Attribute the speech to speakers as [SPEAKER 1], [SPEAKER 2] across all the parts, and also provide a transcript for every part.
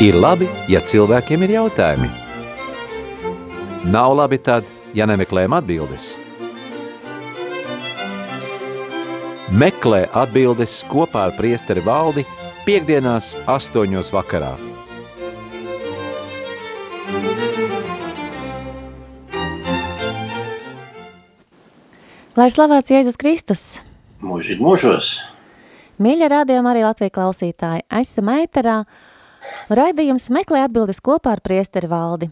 [SPEAKER 1] Ir labi, ja cilvēkiem ir jautājumi. Nav labi tad, ja nemeklējam atbildes. Meklē atbildes kopā ar priesteri valdi piekdienās astoņos vakarā.
[SPEAKER 2] Lai slavēts Jēzus Kristus!
[SPEAKER 3] Mūžīgi mūžos!
[SPEAKER 2] Mīļa rādījuma arī Latvija klausītāji, esam ēterā. Raidījums meklē atbildes kopā ar priesteri valdi.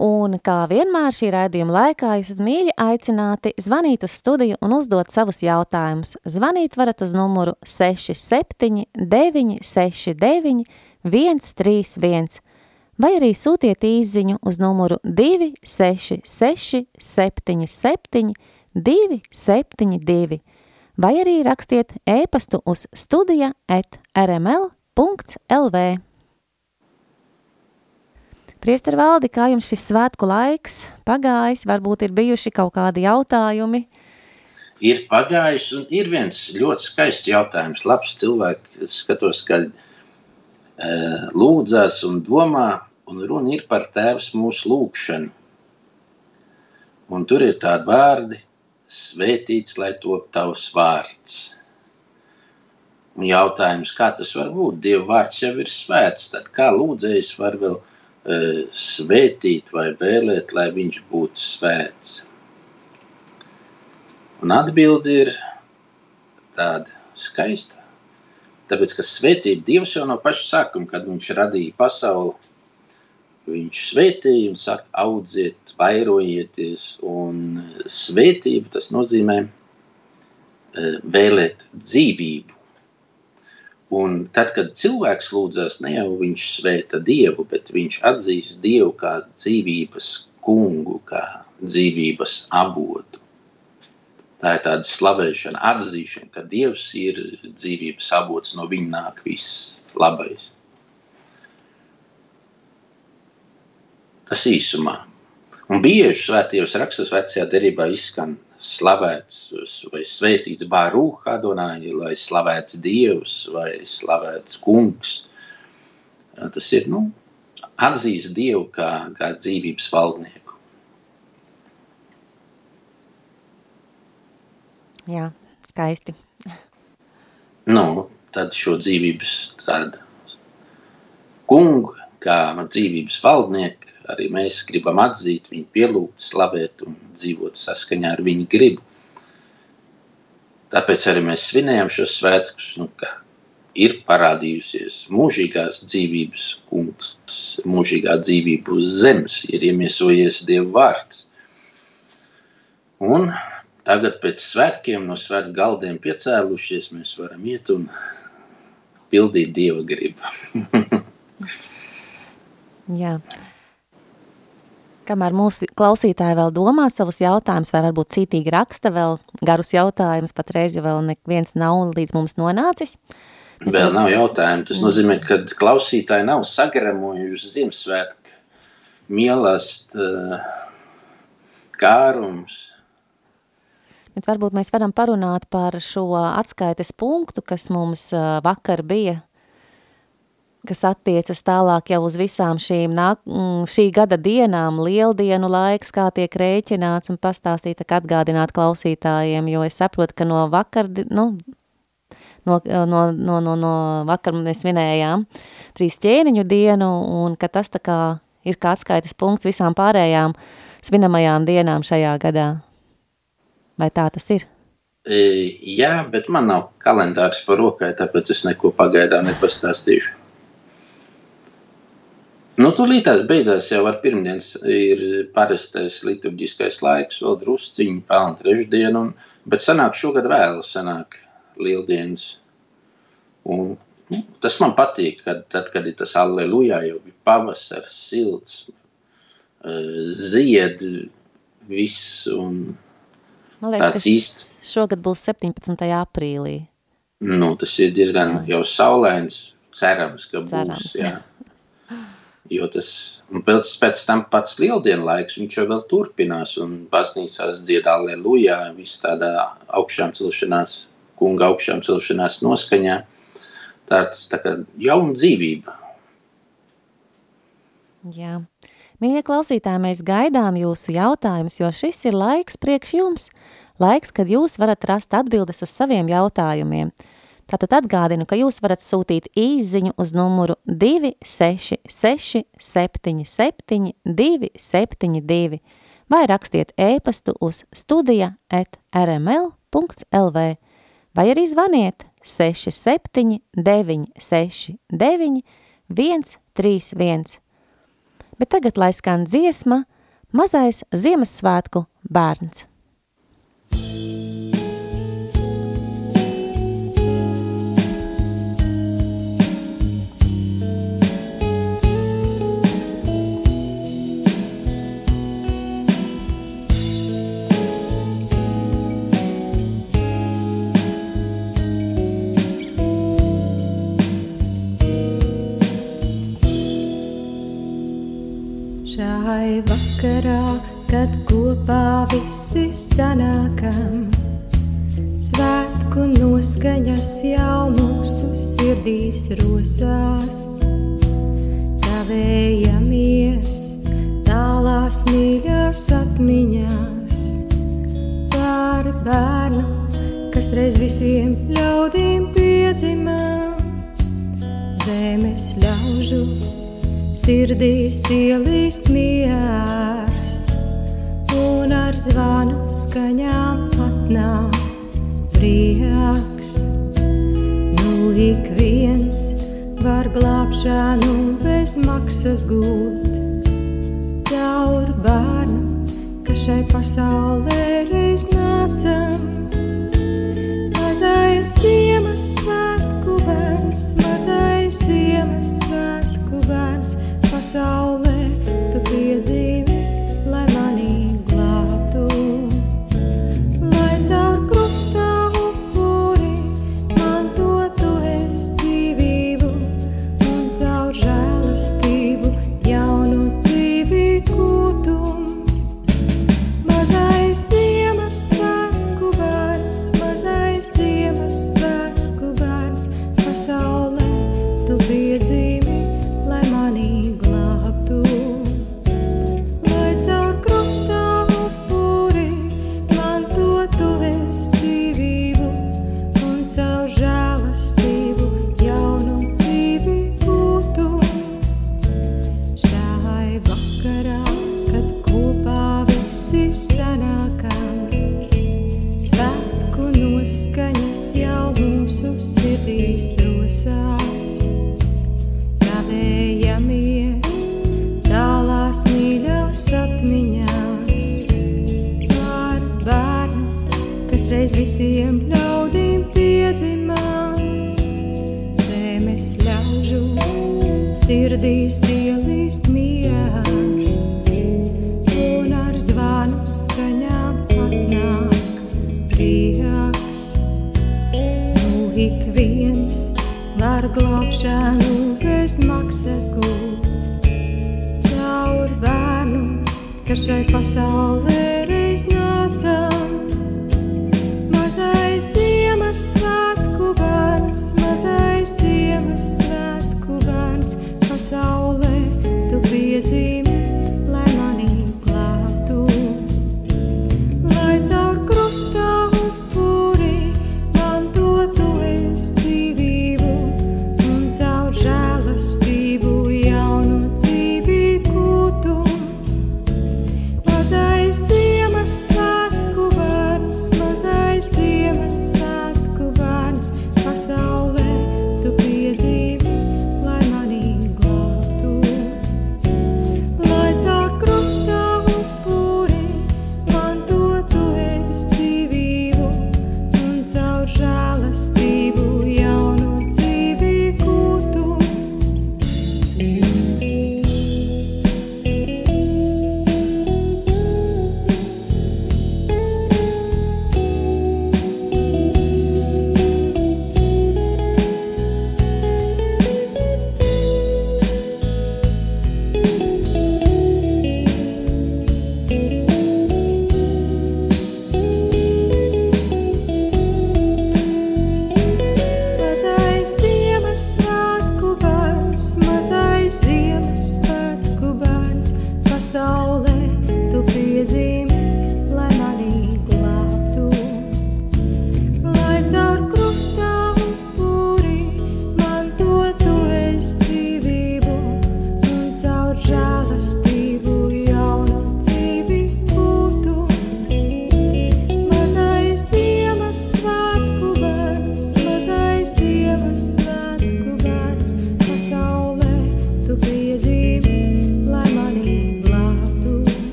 [SPEAKER 2] Un kā vienmēr šī raidījuma laikā jūs mīļi aicināti zvanīt uz studiju un uzdot savus jautājumus. Zvanīt varat uz numuru 67 969 131 vai arī sūtiet īziņu uz numuru 266 77 272 vai arī rakstiet ēpastu uz studija at rml.lv. Priester valdi, kā jums šis svētku laiks pagājis, varbūt ir bijuši kaut kādi jautājumi?
[SPEAKER 3] Ir pagājis un ir viens ļoti skaists jautājums. Labs cilvēks, skatos, ka uh, lūdzās un domā, un runa ir par tēvs mūsu lūkšanu. Un tur ir tādi vārdi, svētīts, lai top tavs vārds. Jautājums, kā tas var būt? Dieva vārds jau ir svēts, tad kā lūdzējs var vēl uh, svētīt vai vēlēt, lai viņš būtu svēts? Un atbildi ir tāda skaista. Tāpēc, ka svētība Dievs jau no paša sākuma, kad viņš radīja pasauli, viņš svētīja un saka, audziet, vairojieties. Un svētība tas nozīmē vēlēt dzīvību. Un tad, kad cilvēks lūdzas, ne jau viņš svēta Dievu, bet viņš atzīst Dievu kā dzīvības kungu, kā dzīvības avotu. Tā ir tāda slavēšana, atzīšana, ka Dievs ir dzīvības avots, no viņa nāk viss labais. Tas īsumā. Un bieži svētajos rakstos vecajā derībā izskan slavēts vai svētīts Bārūh Adonai, lai slavēts Dievs vai slavēts kungs. Tas ir, nu, atzīst Dievu kā, kā dzīvības valdnieku.
[SPEAKER 2] Jā, skaisti.
[SPEAKER 3] Nu, tad šo dzīvības tādu kungu, kā dzīvības valdnieku, arī mēs gribam atzīt, viņu pielūgt, slavēt un dzīvot saskaņā ar viņu gribu. Tāpēc arī mēs svinējam šos svētkus, nu, ka ir parādījusies mūžīgās dzīvības kungs, mūžīgā dzīvība uz zemes, ir iemiesojies Dieva vārds. Un tagad pēc svētkiem no svētku galdiem piecēlušies, mēs varam iet un pildīt Dieva gribu.
[SPEAKER 2] Jā. Kamēr mūsu klausītāji vēl domā savus jautājumus, vai varbūt cītīgi raksta vēl garus jautājumus, patreiz jau vēl neviens nav līdz mums nonācis.
[SPEAKER 3] Mēs vēl nav jautājumu. Tas nozīmē, ka klausītāji nav sagremojuši Ziemassvētku mīlest uh, kārums.
[SPEAKER 2] Bet varbūt mēs varam parunāt par šo atskaites punktu, kas mums uh, vakar bija kas attiecas tālāk jau uz visām šīm nāk, mm, šī gada dienām, lieldienu laiks, kā tiek rēķināts un pastāstīt, ka atgādināt klausītājiem, jo es saprotu, ka no vakar, nu, no, no, no, no, no vakar mēs vinējām trīs ķēniņu dienu un ka tas tā kā ir kā atskaites punkts visām pārējām svinamajām dienām šajā gadā. Vai tā tas ir?
[SPEAKER 3] E, jā, bet man nav kalendārs par rokai, tāpēc es neko pagaidām nepastāstīšu. Nu, tūlītās beidzās jau ar pirmdienas ir parastais liturģiskais laiks, vēl drusciņi pelna trešdienu, bet sanāk šogad vēl sanāk lieldienas. Un, nu, tas man patīk, kad, tad, kad ir tas allelujā, jau bija pavasars, silts, uh, zied viss, un
[SPEAKER 2] Man liekas, tāds īsts. Šogad būs 17. aprīlī.
[SPEAKER 3] Nu, tas ir diezgan jau saulains, cerams, ka cerams, būs, jā. jā. Jo nu, tas pēc tam pats lieldienu laiks, viņš jau vēl turpinās, un baznīcās dziedā lelujā, viss tādā augšām celšanās, kunga augšām celšanās noskaņā. Tāds tā kā jauna dzīvība.
[SPEAKER 2] Jā. Mīļie klausītāji, mēs gaidām jūsu jautājumus, jo šis ir laiks priekš jums. Laiks, kad jūs varat rast atbildes uz saviem jautājumiem. Tātad atgādinu, ka jūs varat sūtīt īziņu uz numuru 266 77 272 vai rakstiet ēpastu uz studija at rml.lv vai arī zvaniet 67 969 131. Bet tagad lai skan dziesma Mazais Ziemassvētku bērns.
[SPEAKER 4] Šai vakarā, kad kopā visi sanākam, svētku noskaņas jau mūsu sirdīs rosās. Tavējamies tālās mīļās atmiņās. Par bērnu, kas reiz visiem ļaudīm piedzimā zemes ļaužu sirdīs ielīst miers, un ar zvanu skaņām patnāk prieks. Nu ik viens var glābšanu bez maksas gūt, caur bērnu, ka šai pasaulē reiz nācam.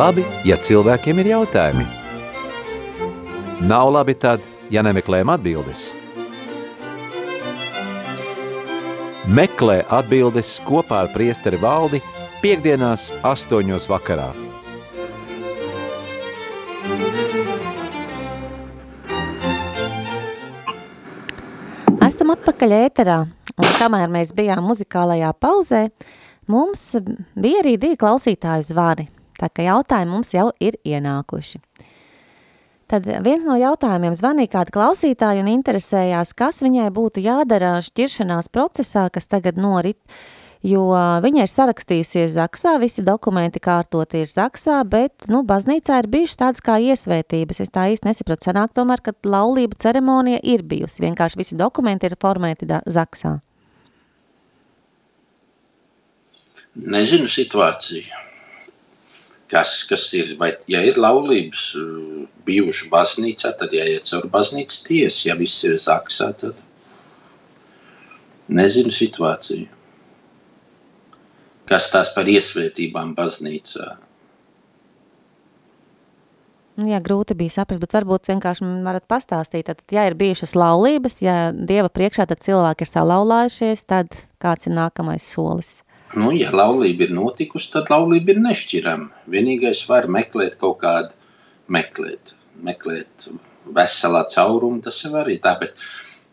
[SPEAKER 1] Labi, ja cilvēkiem ir jautājumi. Nav labi tad, ja nemeklējam atbildes. Meklē atbildes kopā ar priesteri valdi piekdienās astoņos vakarā.
[SPEAKER 2] Esam atpakaļ ēterā, un kamēr mēs bijām muzikālajā pauzē, mums bija arī divi klausītāju zvani, tā ka jautājumi mums jau ir ienākuši. Tad viens no jautājumiem zvanīja kāda klausītāja un interesējās, kas viņai būtu jādara šķiršanās procesā, kas tagad norit, jo viņa ir sarakstījusies Zaksā, visi dokumenti kārtoti ir Zaksā, bet, nu, baznīcā ir bijušas tādas kā iesvētības. Es tā īsti nesaprotu, sanāk tomēr, ka laulība ceremonija ir bijusi, vienkārši visi dokumenti ir formēti Zaksā.
[SPEAKER 3] Nezinu situāciju. Kas, kas ir, vai, ja ir laulības bijuši baznīcā, tad jāiet caur baznīcas tiesu. Ja viss ir zaksā, tad nezinu situāciju kas tās par iesvētībām baznīcā.
[SPEAKER 2] Jā, grūti bija saprast, bet varbūt vienkārši varat pastāstīt, tad, ja ir bijušas laulības, ja Dieva priekšā tad cilvēki ir salaulājušies, tad kāds ir nākamais solis?
[SPEAKER 3] Nu, ja laulība ir notikusi, tad laulība ir nešķirama. Vienīgais var meklēt kaut kādu, meklēt, meklēt veselā caurumu, tas jau arī tā, bet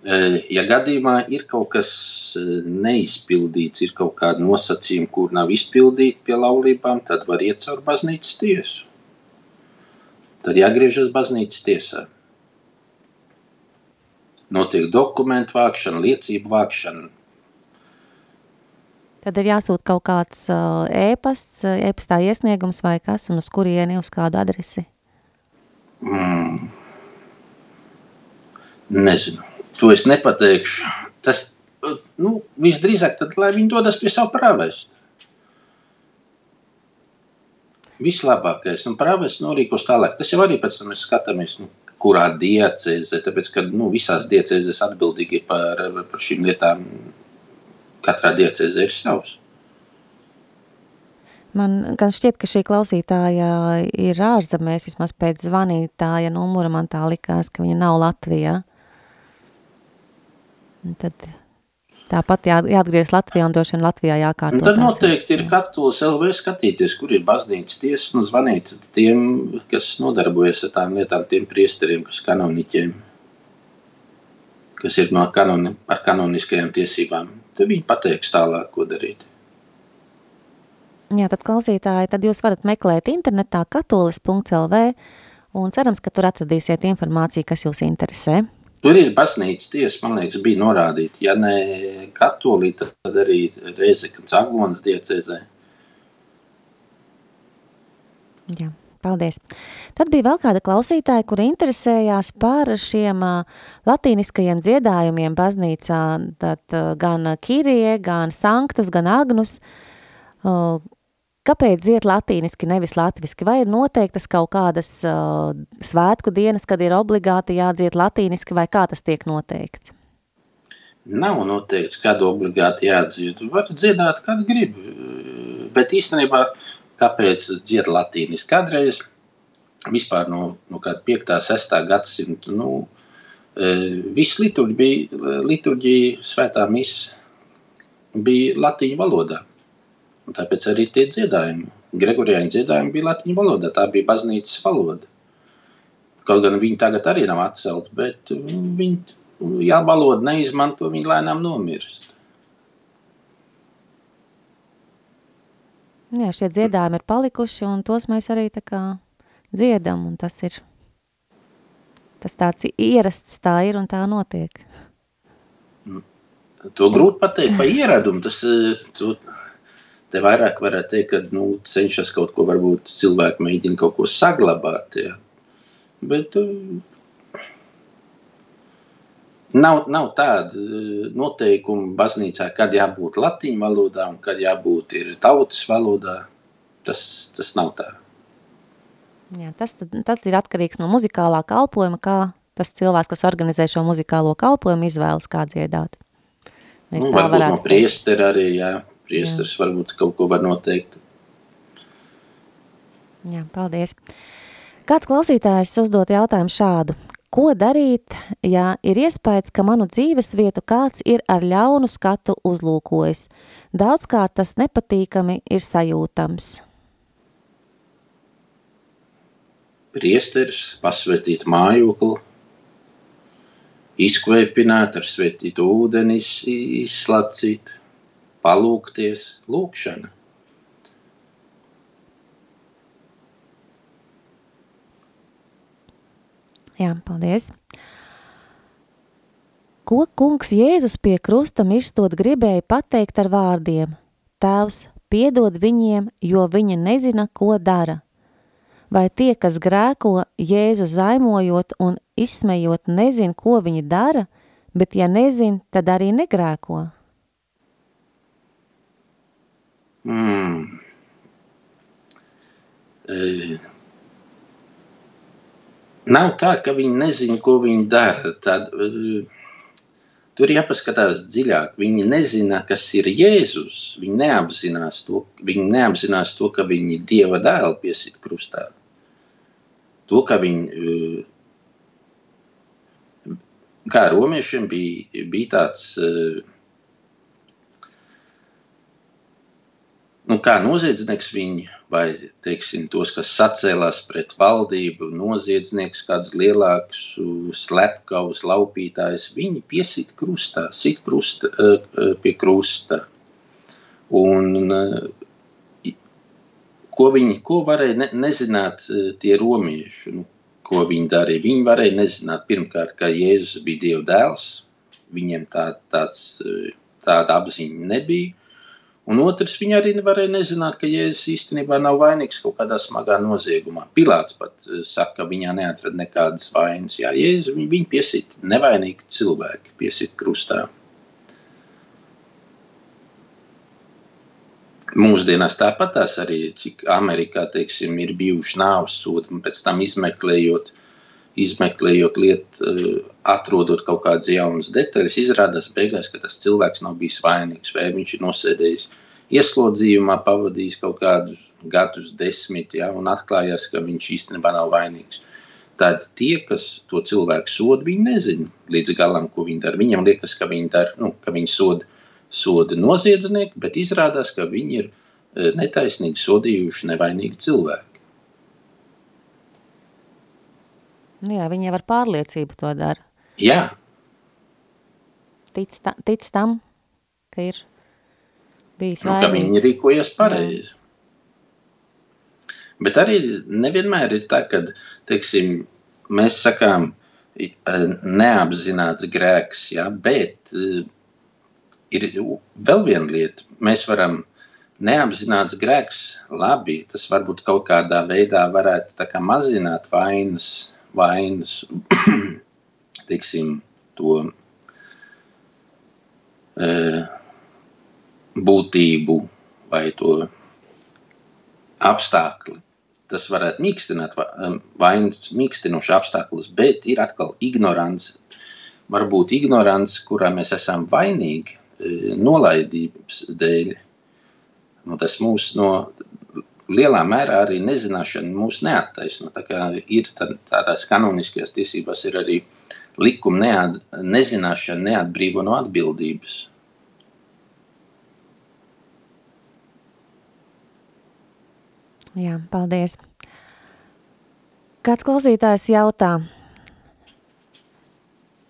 [SPEAKER 3] Eh, ja gadījumā ir kaut kas eh, neizpildīts, ir kaut kāda nosacījuma, kur nav izpildīta pie laulībām, tad var iet caur baznīcas tiesu. Tad jāgriežas baznīcas tiesā. Notiek dokumentu vākšana, liecību vākšana.
[SPEAKER 2] Tad ir jāsūt kaut kāds ēpasts, ēpastā iesniegums vai kas, un uz kurieni, uz kādu adresi?
[SPEAKER 3] Mm. Nezinu. To es nepateikšu. Tas nu, visdrīzāk, tad, lai viņi dodas pie savu pravestu. Vislabākais un pravests norīkos tālāk. Tas jau arī pēc tam mēs skatāmies, nu, kurā diecēzē, tāpēc, ka nu, visās diecēzēs atbildīgi par, par šīm lietām katrā diecēzē ir savs.
[SPEAKER 2] Man gan šķiet, ka šī klausītāja ir ārzemēs, vismaz pēc zvanītāja numura man tā likās, ka viņa nav Latvijā. Tad tāpat jā, jāatgriežas Latvijā un droši vien Latvijā jākārto.
[SPEAKER 3] Un tad noteikti ir katolis LV skatīties, kur ir baznīcas tiesas un zvanīt tiem, kas nodarbojas ar tām lietām, tiem priesteriem, kas kanoniķiem, kas ir no kanoni, ar kanoniskajām tiesībām. Tad viņi pateiks tālāk, ko darīt.
[SPEAKER 2] Jā, tad klausītāji, tad jūs varat meklēt internetā katolis.lv un cerams, ka tur atradīsiet informāciju, kas jūs interesē.
[SPEAKER 3] Tur ir baznīcas tiesa, man liekas, bija norādīta. Ja ne katolī, tad arī Reizeknas Aglonas diecezē.
[SPEAKER 2] Jā, paldies. Tad bija vēl kāda klausītāja, kura interesējās par šiem latīniskajiem dziedājumiem baznīcā, tad gan Kirie, gan Sanktus, gan Agnus. Kāpēc dzied latīniski, nevis latviski? Vai ir noteiktas kaut kādas uh, svētku dienas, kad ir obligāti jādzied latīniski, vai kā tas tiek noteikts?
[SPEAKER 3] Nav noteikts, kad obligāti jādzied. Var dziedāt, kad grib. Bet īstenībā, kāpēc dzied latīniski? Kādreiz vispār no, no kāda 5. 6. gadsimta, nu, e, viss liturģija bija, liturģija svētā misa bija latīņu valodā. Un tāpēc arī tie dziedājumi, Gregorijāņu dziedājumi bija latviešu valodā. Tā bija baznīcas valoda. Kaut gan viņi tagad arī nav atcelti, bet viņi, ja valodu neizmanto, viņi lēnām nomirst.
[SPEAKER 2] Jā, šie dziedājumi ir palikuši, un tos mēs arī tā kā dziedam, un tas ir, tas tāds ierasts tā ir, un tā notiek.
[SPEAKER 3] To grūti pateikt par ieradumu, tas, to, Te vairāk varētu teikt, ka nu, cenšas kaut ko, varbūt cilvēki mēģina kaut ko saglabāt. Ja. Bet uh, nav, nav tāda uh, noteikuma baznīcā, kad jābūt latīņu valodā un kad jābūt tautas valodā. Tas, tas nav tā.
[SPEAKER 2] Jā, tas tad, tad ir atkarīgs no muzikālā kalpojuma, kā tas cilvēks, kas organizē šo muzikālo kalpojumu, izvēlas kā dziedāt.
[SPEAKER 3] Mēs nu, tā varētu no priestera arī, jā. Priesteris varbūt kaut ko var noteikt.
[SPEAKER 2] Jā, paldies. Kāds klausītājs uzdot jautājumu šādu. Ko darīt, ja ir iespējas, ka manu dzīves vietu kāds ir ar ļaunu skatu uzlūkojis? Daudzkārt tas nepatīkami ir sajūtams.
[SPEAKER 3] Priesteris pasvetīt mājokli, izkvēpināt ar svetītu ūdeni, iz- izslacīt, palūkties, lūkšana.
[SPEAKER 2] Jā, paldies. Ko kungs Jēzus pie krusta mirstot gribēja pateikt ar vārdiem? Tēvs, piedod viņiem, jo viņi nezina, ko dara. Vai tie, kas grēko Jēzu zaimojot un izsmejot, nezin, ko viņi dara, bet ja nezin, tad arī negrēko?
[SPEAKER 3] Mm. E, nav tā, ka viņi nezina, ko viņi dara. Tad, e, tur jāpaskatās dziļāk. Viņi nezina, kas ir Jēzus. Viņi neapzinās to, viņi neapzinās to ka viņi Dieva dēlu piesit krustā. To, ka viņi, e, kā romiešiem bija, bija tāds e, nu, kā noziedznieks viņi, vai teiksim, tos, kas sacēlās pret valdību, noziedznieks, kāds lielāks, slepkavs, laupītājs, viņi piesit krustā, sit krusta, eh, eh, pie krusta. Un, eh, ko viņi, ko varēja ne, nezināt tie romieši, nu, ko viņi darīja? Viņi varēja nezināt pirmkārt, ka Jēzus bija Dieva dēls, viņiem tā, tāds, tāda apziņa nebija. Un otrs, viņi arī varēja nezināt, ka Jēzus īstenībā nav vainīgs kaut kādā smagā noziegumā. Pilārs pat eh, saka, ka viņā neatrada nekādas vainas. Jā, Jēzus viņu, viņu piesit nevainīgi cilvēki, piesit krustā. Mūsdienās tāpat tās arī, cik Amerikā, teiksim, ir bijuši nāves sodi, un pēc tam izmeklējot, izmeklējot lietu, eh, atrodot kaut kādas jaunas detaļas, izrādās beigās, ka tas cilvēks nav bijis vainīgs, vai viņš ir nosēdējis ieslodzījumā, pavadījis kaut kādus gadus, desmit, ja, un atklājās, ka viņš īstenībā nav vainīgs. Tad tie, kas to cilvēku soda, viņi nezina līdz galam, ko viņi dara. Viņam liekas, ka viņi, dara, nu, ka viņi soda, soda noziedznieki, bet izrādās, ka viņi ir eh, netaisnīgi sodījuši nevainīgi cilvēki.
[SPEAKER 2] Nu jā, viņi jau ar pārliecību to dara.
[SPEAKER 3] Jā,
[SPEAKER 2] Tic, ta, tic tam, ka ir bijis
[SPEAKER 3] nu, ka viņi
[SPEAKER 2] vainīgs.
[SPEAKER 3] rīkojas pareizi. Bet arī nevienmēr ir tā, ka teiksim, mēs sakām, eh, neapzināts grēks, ja, bet eh, ir vēl viena lieta. Mēs varam neapzināts grēks, labi, tas varbūt kaut kādā veidā varētu tā kā mazināt vainas, vainas teiksim, to eh, būtību vai to apstākli. Tas varētu mīkstināt em, vainas mīkstinošs apstākļus, bet ir atkal ignorants. Varbūt ignorants, kurā mēs esam vainīgi e, nolaidības dēļ. Nu, tas mūs no lielā mērā arī nezināšana mūs neattaisno. Tā ir tā, tādās kanoniskajās tiesībās ir arī likuma neat, nezināšana neatbrīvo no atbildības.
[SPEAKER 2] Jā, paldies. Kāds klausītājs jautā,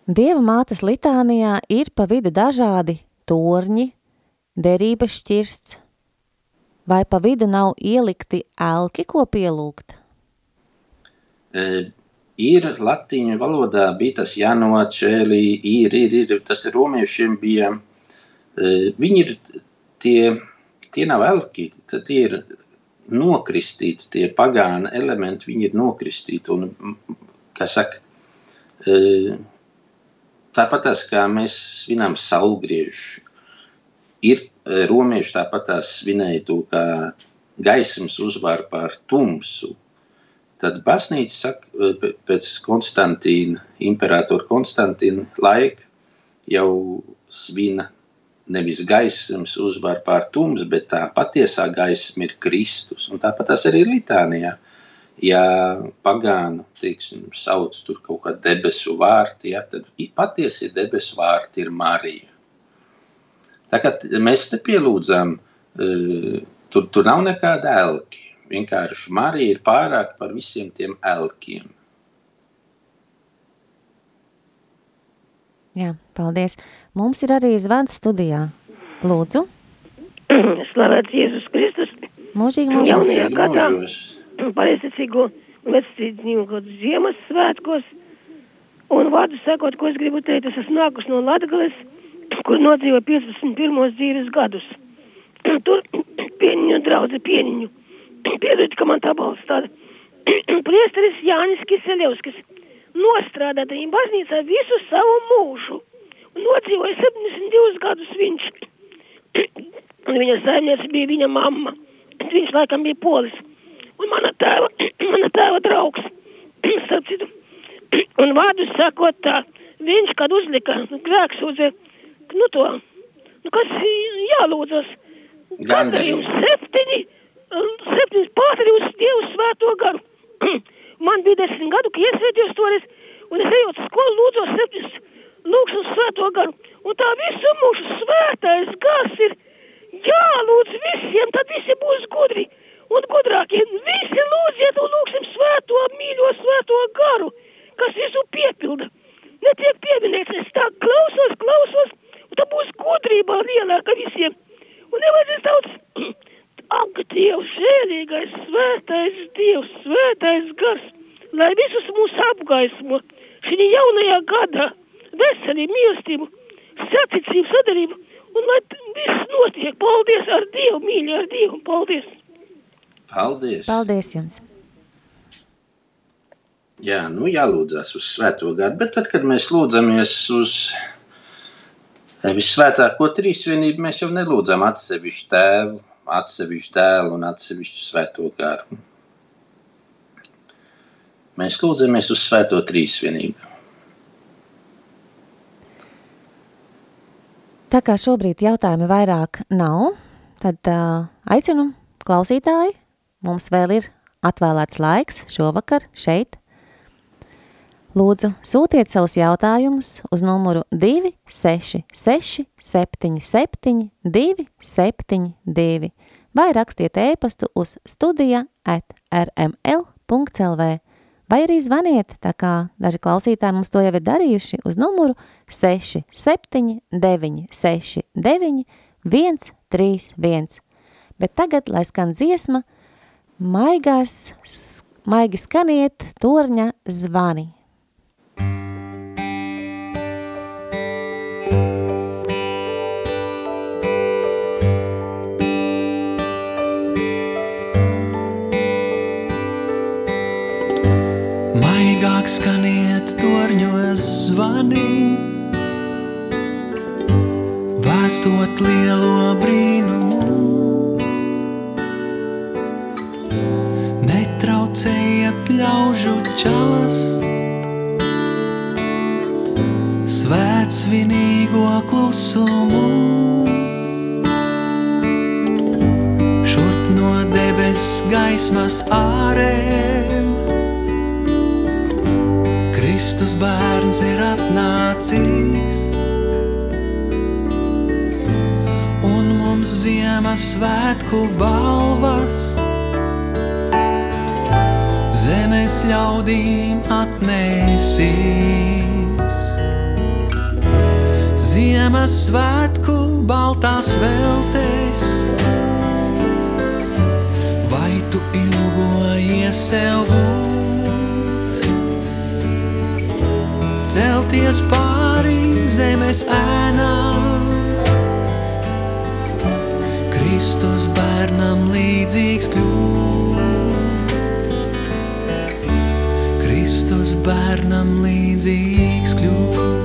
[SPEAKER 2] Dieva mātes litānijā ir pa vidu dažādi torņi, derības šķirsts, vai pa vidu nav ielikti elki, ko pielūgt?
[SPEAKER 3] E, ir latīņu valodā bija tas jānočēlī, ir, ir, ir, tas ir romiešiem bija, e, viņi ir tie, tie nav elki, tad tie ir nokristīti, tie pagāna elementi, viņi ir nokristīti, un, kā saka, e, tāpat tās, kā mēs svinām saulgriežu, ir e, romieši tāpat svinēja to, kā gaismas uzvar pār tumsu, Tad baznīca saka, p- pēc Konstantīna, imperatora Konstantīna laika jau svina nevis gaismas uzvar pār tums, bet tā patiesā gaisma ir Kristus. Un tāpat tas arī ir Litānijā. Ja pagānu, teiksim, sauc tur kaut kā debesu vārti, ja, tad patiesi debesu vārti ir Marija. Mēs te pielūdzam, uh, tur, tur nav nekāda elki. Vienkārši Marija ir pārāk par visiem tiem elkiem.
[SPEAKER 2] Jā, paldies. Mums ir arī zvans studijā. Lūdzu,
[SPEAKER 5] Slavēts Jēzus Kristus,
[SPEAKER 2] mūžīgi
[SPEAKER 5] Jaunajā
[SPEAKER 2] mūžīgi.
[SPEAKER 3] Mūžīgi
[SPEAKER 5] gadā.
[SPEAKER 3] mūžos.
[SPEAKER 5] pareizticīgo vecīdzīgo Ziemassvētkos. Un vārdu sakot, ko es gribu teikt, es esmu nākus no Latgales, kur nodzīvoju 51. dzīves gadus. Tur pieniņu draudze pieniņu. Piedod, ka man tā balss tāda. Priesteris Jānis Kiseļevskis nostrādāja viņa baznīcā visu savu mūžu. Nodzīvoja 72 gadus viņš. Un viņa saimniece bija viņa mamma. Viņš laikam bija polis. Un mana tēva, mana tēva draugs. Starp citu. Un vārdu sakot tā, viņš, kad uzlika grēksūdze, nu to, nu kas jālūdzas.
[SPEAKER 3] Gandarījums.
[SPEAKER 5] Septiņi, septiņas pārtarījus Dievu svēto garu. Man bija desmit gadu, ka iesvētījos toreiz, un es ejot uz skolu lūdzos septiņas lūkšanas svēto garu. Un tā visu mūžu svētais gars ir jālūdz visiem, tad visi būs gudri un gudrākie. Visi lūdziet un lūksim svēto, mīļo svēto garu, kas visu piepilda. Netiek pieminēts, es tā klausos, klausos, un tā būs gudrība lielāka visiem. Un nevajadzēs daudz. Ak, Dievs, žēlīgais, svētais Dievs, svētais gars, lai visus mūs apgaismo šī jaunajā gadā, veselību, mīlestību, saticību, sadarību, un lai viss notiek. Paldies ar Dievu, mīļi ar Dievu, paldies!
[SPEAKER 3] Paldies!
[SPEAKER 2] Paldies jums!
[SPEAKER 3] Jā, nu jālūdzas uz svēto garu, bet tad, kad mēs lūdzamies uz vissvētāko trīsvienību, mēs jau nelūdzam atsevišķu tēvu, atsevišķu dēlu un atsevišķu svēto garu. Mēs lūdzamies uz svēto trīsvienību.
[SPEAKER 2] Tā kā šobrīd jautājumi vairāk nav, tad uh, aicinu klausītāji, mums vēl ir atvēlēts laiks šovakar šeit. Lūdzu, sūtiet savus jautājumus uz numuru 266 77 272 vai rakstiet ēpastu uz studija at rml.lv vai arī zvaniet, tā kā daži klausītāji mums to jau ir darījuši, uz numuru 679 69 131. Bet tagad, lai skan dziesma, maigās, maigi skaniet torņa zvani.
[SPEAKER 6] Maigāk skaniet torņos zvani, vēstot lielo brīnumu. Netraucējiet ļaužu čalas, svēt svinīgo klusumu. Šurp no debes gaismas ārēm. Kristus bērns ir atnācis, un mums Ziemassvētku balvas zemes ļaudīm atnesīs. Ziemassvētku baltās veltēs, vai tu ilgojies sev būt? Celties pāri zemes ēnām. Kristus bērnam līdzīgs kļūt. Kristus bērnam līdzīgs kļūt.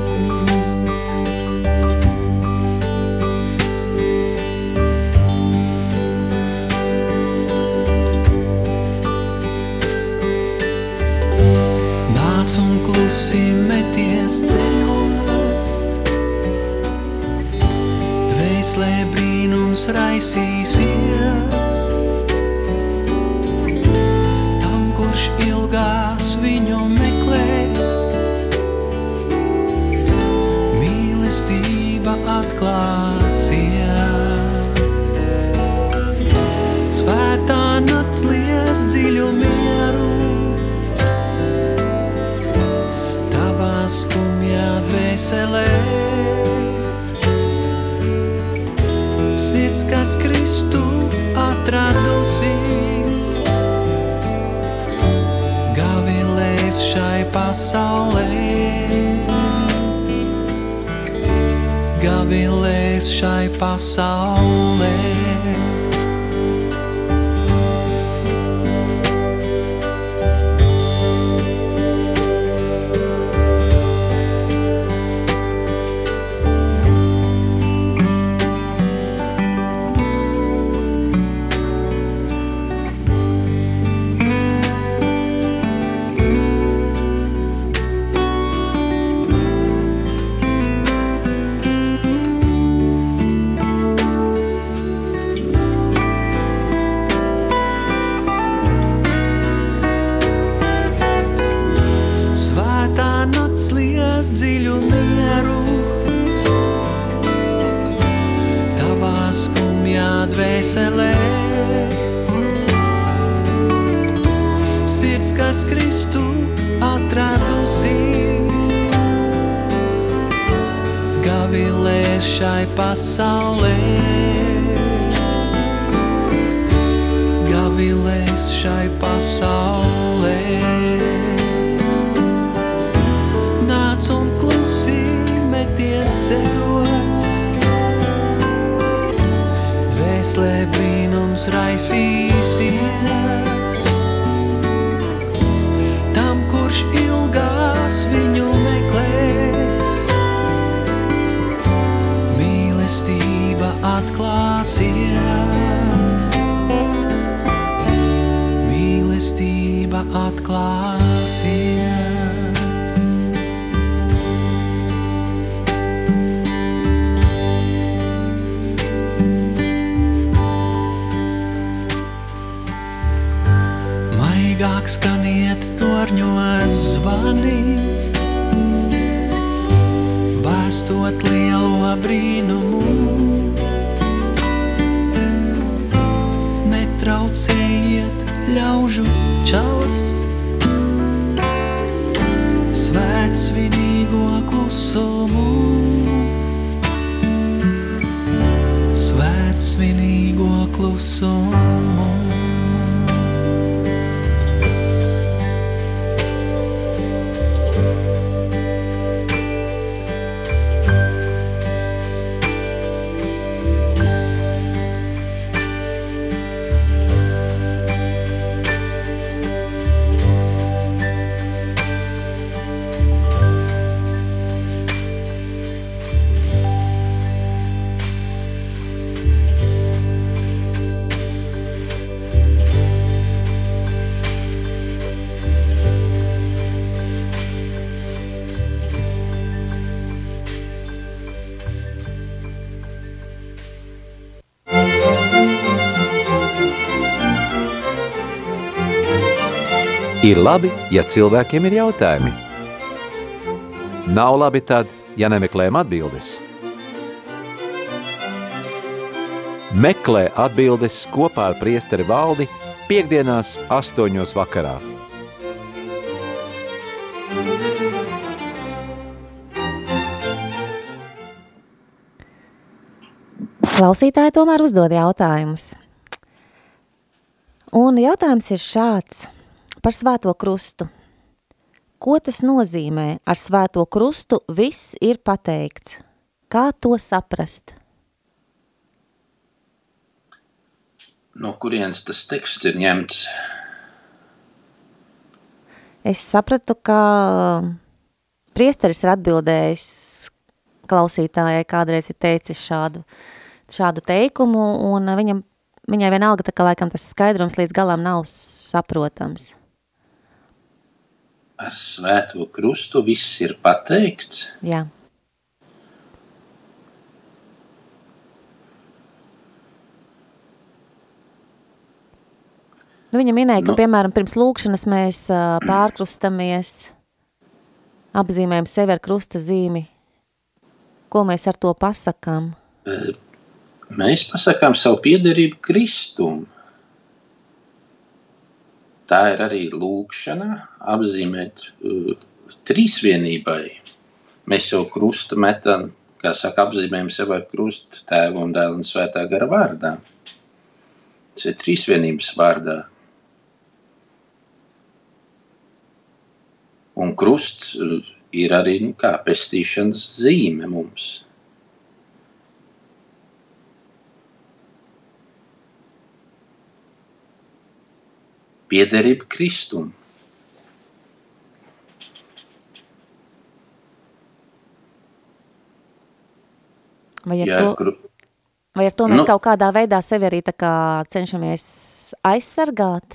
[SPEAKER 6] Atklāsies. Mīlestība atklāsies. Maigāk skaniet torņos zvani, vēstot lielo brīnumu. Netraucējiet ļaužu čalas, svēt svinīgo klusumu. Svēt svinīgo klusumu.
[SPEAKER 1] Ir labi, ja cilvēkiem ir jautājumi. Nav labi tad, ja nemeklējam atbildes. Meklē atbildes kopā ar priesteri valdi piekdienās astoņos vakarā.
[SPEAKER 2] Klausītāji tomēr uzdod jautājumus. Un jautājums ir šāds par svēto krustu. Ko tas nozīmē? Ar svēto krustu viss ir pateikts. Kā to saprast?
[SPEAKER 3] No kurienes tas teksts ir ņemts?
[SPEAKER 2] Es sapratu, ka priesteris ir atbildējis klausītājai, kādreiz ir teicis šādu, šādu teikumu, un viņam, viņai vienalga, tā kā laikam tas skaidrums līdz galam nav saprotams
[SPEAKER 3] ar svēto krustu viss ir pateikts?
[SPEAKER 2] Jā. Nu, viņa minēja, ka,
[SPEAKER 3] nu,
[SPEAKER 2] piemēram, pirms lūkšanas mēs uh, pārkrustamies, apzīmējam sevi ar krusta zīmi. Ko mēs ar to pasakām?
[SPEAKER 3] Mēs pasakām savu piederību Kristum. Tā ir arī lūkšana, apzīmēt uh, trīsvienībai. Mēs jau krustu metam, kā saka, apzīmējam sevi ar krustu tēvu un dēlu un svētā gara vārdā. Tas ir trīsvienības vārdā. Un krusts uh, ir arī nu, kā pestīšanas zīme mums. Piederība Kristum.
[SPEAKER 2] Vai ar,
[SPEAKER 3] Jā,
[SPEAKER 2] to,
[SPEAKER 3] kru...
[SPEAKER 2] vai ar to mēs
[SPEAKER 3] Nu.
[SPEAKER 2] kaut kādā veidā sevi arī tā kā cenšamies aizsargāt?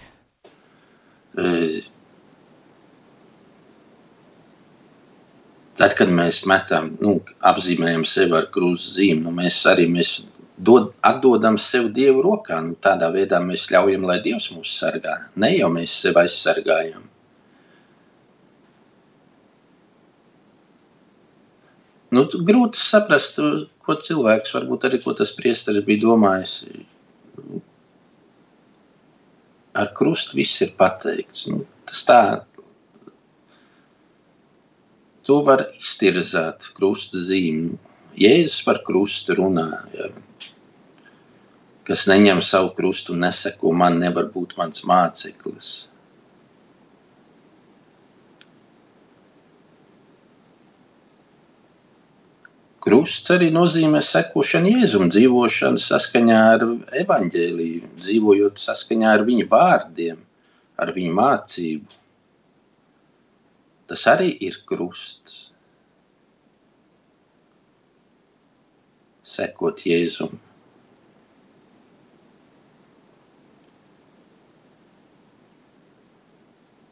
[SPEAKER 3] Tad, kad mēs metam, nu, apzīmējam sevi ar krūzu zīmi, nu, mēs arī mēs dod, atdodam sevi Dievu rokā. Nu, tādā veidā mēs ļaujam, lai Dievs mūs sargā. Ne jau mēs sevi aizsargājam. Nu, grūti saprast, ko cilvēks, varbūt arī ko tas priesteris bija domājis. Ar krustu viss ir pateikts. Nu, tas tā, to var iztirzāt krusta zīmi. Jēzus par krustu runā. Ja. Kas neņem savu krustu un neseko man, nevar būt mans māceklis. Krusts arī nozīmē sekošanu Jēzum, dzīvošanu saskaņā ar evaņģēliju, dzīvojot saskaņā ar viņa vārdiem, ar viņa mācību. Tas arī ir krusts. Sekot Jēzum.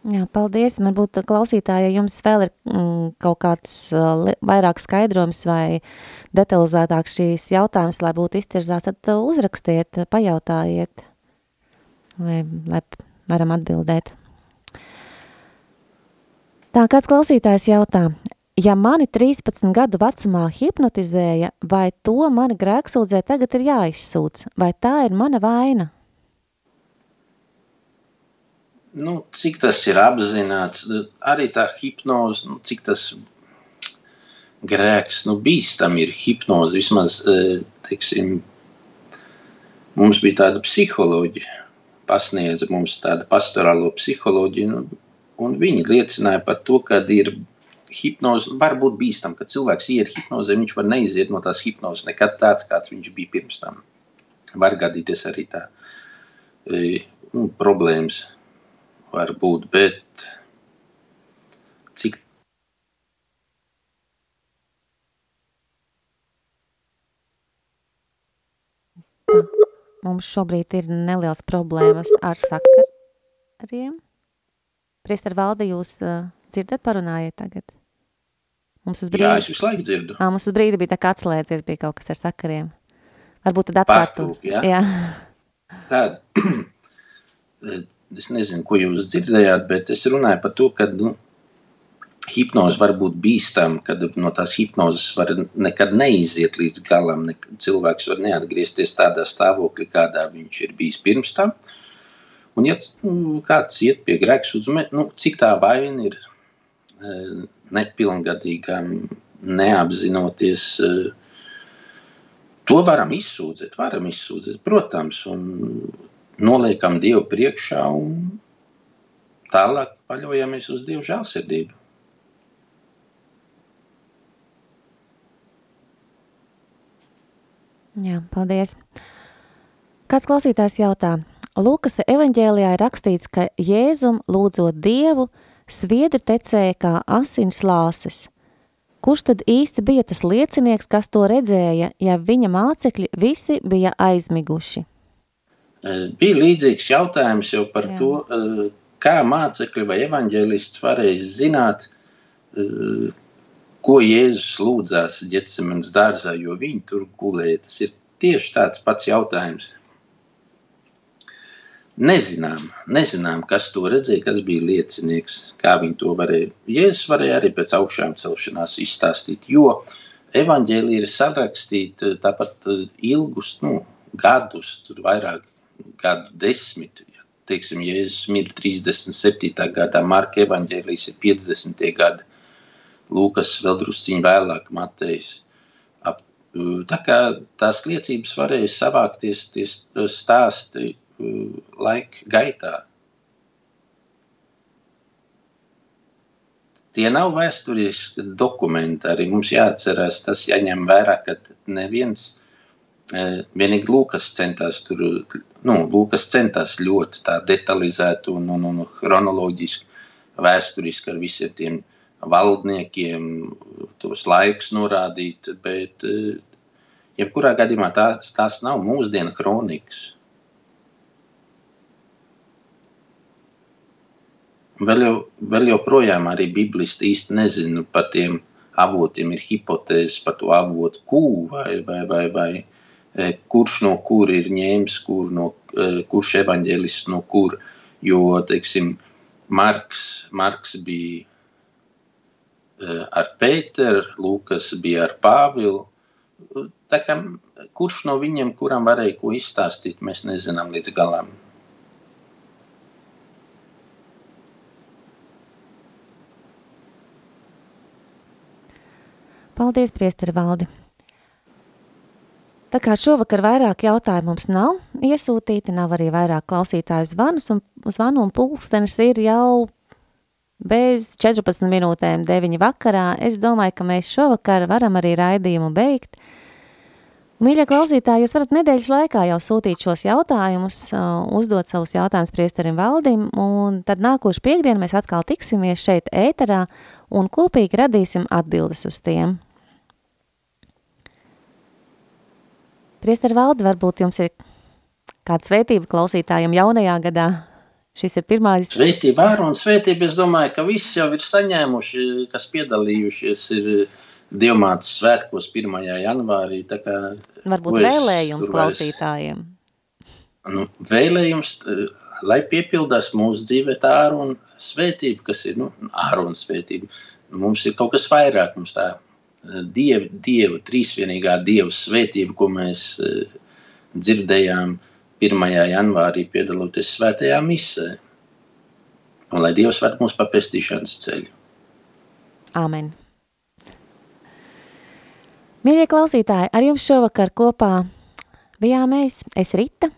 [SPEAKER 2] Jā, paldies. Varbūt klausītāji, ja jums vēl ir mm, kaut kāds uh, vairāk skaidrojums vai detalizētāk šīs jautājums, lai būtu iztirzāts, tad uzrakstiet, pajautājiet, vai, vai varam atbildēt. Tā, kāds klausītājs jautā, ja mani 13 gadu vecumā hipnotizēja, vai to mani grēksūdzē tagad ir jāizsūdz, vai tā ir mana vaina?
[SPEAKER 3] Nu, cik tas ir apzināts, arī tā hipnoze, nu, cik tas grēks, nu, bīstam ir hipnoze. Vismaz, eh, teiksim, mums bija tāda psiholoģija, pasniedza mums tādu pastorālo psiholoģiju, nu, un viņi liecināja par to, ka ir hipnoze, var būt bīstam, ka cilvēks iet hipnozē, viņš var neiziet no tās hipnozes nekad tāds, kāds viņš bija pirms tam. Var gadīties arī tā eh, nu, problēmas var būt, bet cik
[SPEAKER 2] mums šobrīd ir neliels problēmas ar sakariem. Priester Valdi, jūs uh, dzirdat, parunājiet tagad? Mums uz
[SPEAKER 3] jā,
[SPEAKER 2] brīdi,
[SPEAKER 3] es visu laiku dzirdu.
[SPEAKER 2] ā, mums uz brīdi bija tā kā atslēdzies, bija kaut kas ar sakariem. Varbūt tad atkārtot.
[SPEAKER 3] Pārtūk, jā?
[SPEAKER 2] jā.
[SPEAKER 3] Tad, es nezinu, ko jūs dzirdējāt, bet es runāju par to, ka nu, hipnoze var būt bīstama, kad no tās hipnozes var nekad neiziet līdz galam. Ne, cilvēks var neatgriezties tādā stāvoklī, kādā viņš ir bijis pirms tam. Un, ja nu, kāds iet pie grēksūdzes, nu, cik tā vaina ir eh, nepilngadīgam, neapzinoties, eh, to varam izsūdzēt, varam izsūdzēt, protams, un noliekam Dievu priekšā un tālāk paļaujamies uz Dievu žēlsirdību.
[SPEAKER 2] Jā, paldies. Kāds klausītājs jautā, Lūkas evaņģēlijā ir rakstīts, ka Jēzum lūdzot Dievu, sviedri tecēja kā asins lāses. Kurš tad īsti bija tas liecinieks, kas to redzēja, ja viņa mācekļi visi bija aizmiguši?
[SPEAKER 3] Eh, Bija līdzīgs jautājums jau par
[SPEAKER 2] Jā.
[SPEAKER 3] To, eh, kā mācekļi vai evaņģēlists varēja zināt, eh, ko Jēzus lūdzās Ģetsemanas dārzā, jo viņi tur gulēja. Tas ir tieši tāds pats jautājums. Nezinām, nezinām, kas to redzēja, kas bija liecinieks, kā viņi to varēja. Jēzus varēja arī pēc augšām celšanās izstāstīt, jo evaņģēlī ir sarakstīta tāpat ilgus nu, gadus, tur vairāk gadu desmit. Ja, teiksim, Jēzus mir 37. gadā, Marka evaņģēlīs ir 50. gadi, Lūkas vēl drusciņ vēlāk Matejs. Ap, tā kā tās liecības varēja savākties, tie stāsti laika gaitā. Tie nav vēsturiski dokumenti. Arī mums jāatcerās, tas jāņem vērā, ka neviens, vienīgi Lūkas centās tur, nu, Lūkas centās ļoti tā detalizēt un, un, un chronoloģiski, vēsturiski ar visiem tiem valdniekiem tos laikus norādīt, bet jebkurā gadījumā tās, tās nav mūsdienu kronikas. Vēl, jau, vēl joprojām arī biblisti īsti nezina par tiem avotiem. Ir hipotēzes par to avotu kūru vai, vai, vai, vai e, kurš no kura ir ņēmis, kur no, e, kurš evaņģēlists no kura. Jo, teiksim, Marks, Marks bija e, ar Pēteru, Lūkas bija ar Pāvilu. Tā kā, kurš no viņiem, kuram varēja ko izstāstīt, mēs nezinām līdz galam.
[SPEAKER 2] Paldies, priesteri valdi! Tā kā šovakar vairāk jautājumu mums nav iesūtīti, nav arī vairāk klausītāju zvanus, un zvanu un pulkstenis ir jau bez 14 minūtēm 9 vakarā. Es domāju, ka mēs šovakar varam arī raidījumu beigt. Mīļie klausītāji, jūs varat nedēļas laikā jau sūtīt šos jautājumus, uzdot savus jautājumus priesterim valdim, un tad nākošu piekdienu mēs atkal tiksimies šeit ēterā un kopīgi radīsim atbildes uz tiem. Priester Valdi, varbūt jums ir kāda svētība klausītājiem jaunajā gadā? Šis ir pirmais.
[SPEAKER 3] Svētība un svētība, es domāju, ka visi jau ir saņēmuši, kas piedalījušies ir Dievmātes svētkos 1. janvārī. Tā kā,
[SPEAKER 2] varbūt vēlējums klausītājiem.
[SPEAKER 3] Nu, vēlējums, lai piepildās mūsu dzīvē tā un svētība, kas ir, nu, un svētība. Mums ir kaut kas vairāk, mums tā dieva, dieva trīsvienīgā dieva svētība, ko mēs e, dzirdējām 1. janvārī piedaloties svētajā misē. Un lai Dievs ved mūs pa pestīšanas ceļu.
[SPEAKER 2] Amen. Mīļie klausītāji, ar jums šovakar kopā bijām mēs, es Rita.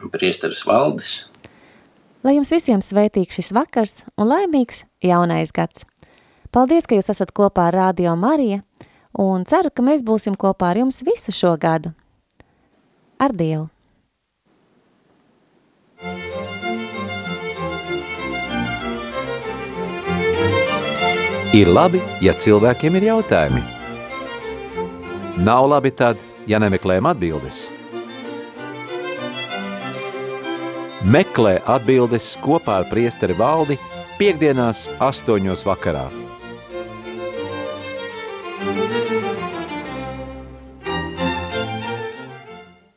[SPEAKER 3] Un priesteris Valdis.
[SPEAKER 2] Lai jums visiem svētīgs šis vakars un laimīgs jaunais gads. Paldies, ka jūs esat kopā ar Radio Marija, un ceru, ka mēs būsim kopā ar jums visu šo gadu. Ar Dievu!
[SPEAKER 1] Ir labi, ja cilvēkiem ir jautājumi. Nav labi tad, ja nemeklējam atbildes. Meklē atbildes kopā ar priesteri valdi piekdienās astoņos vakarā.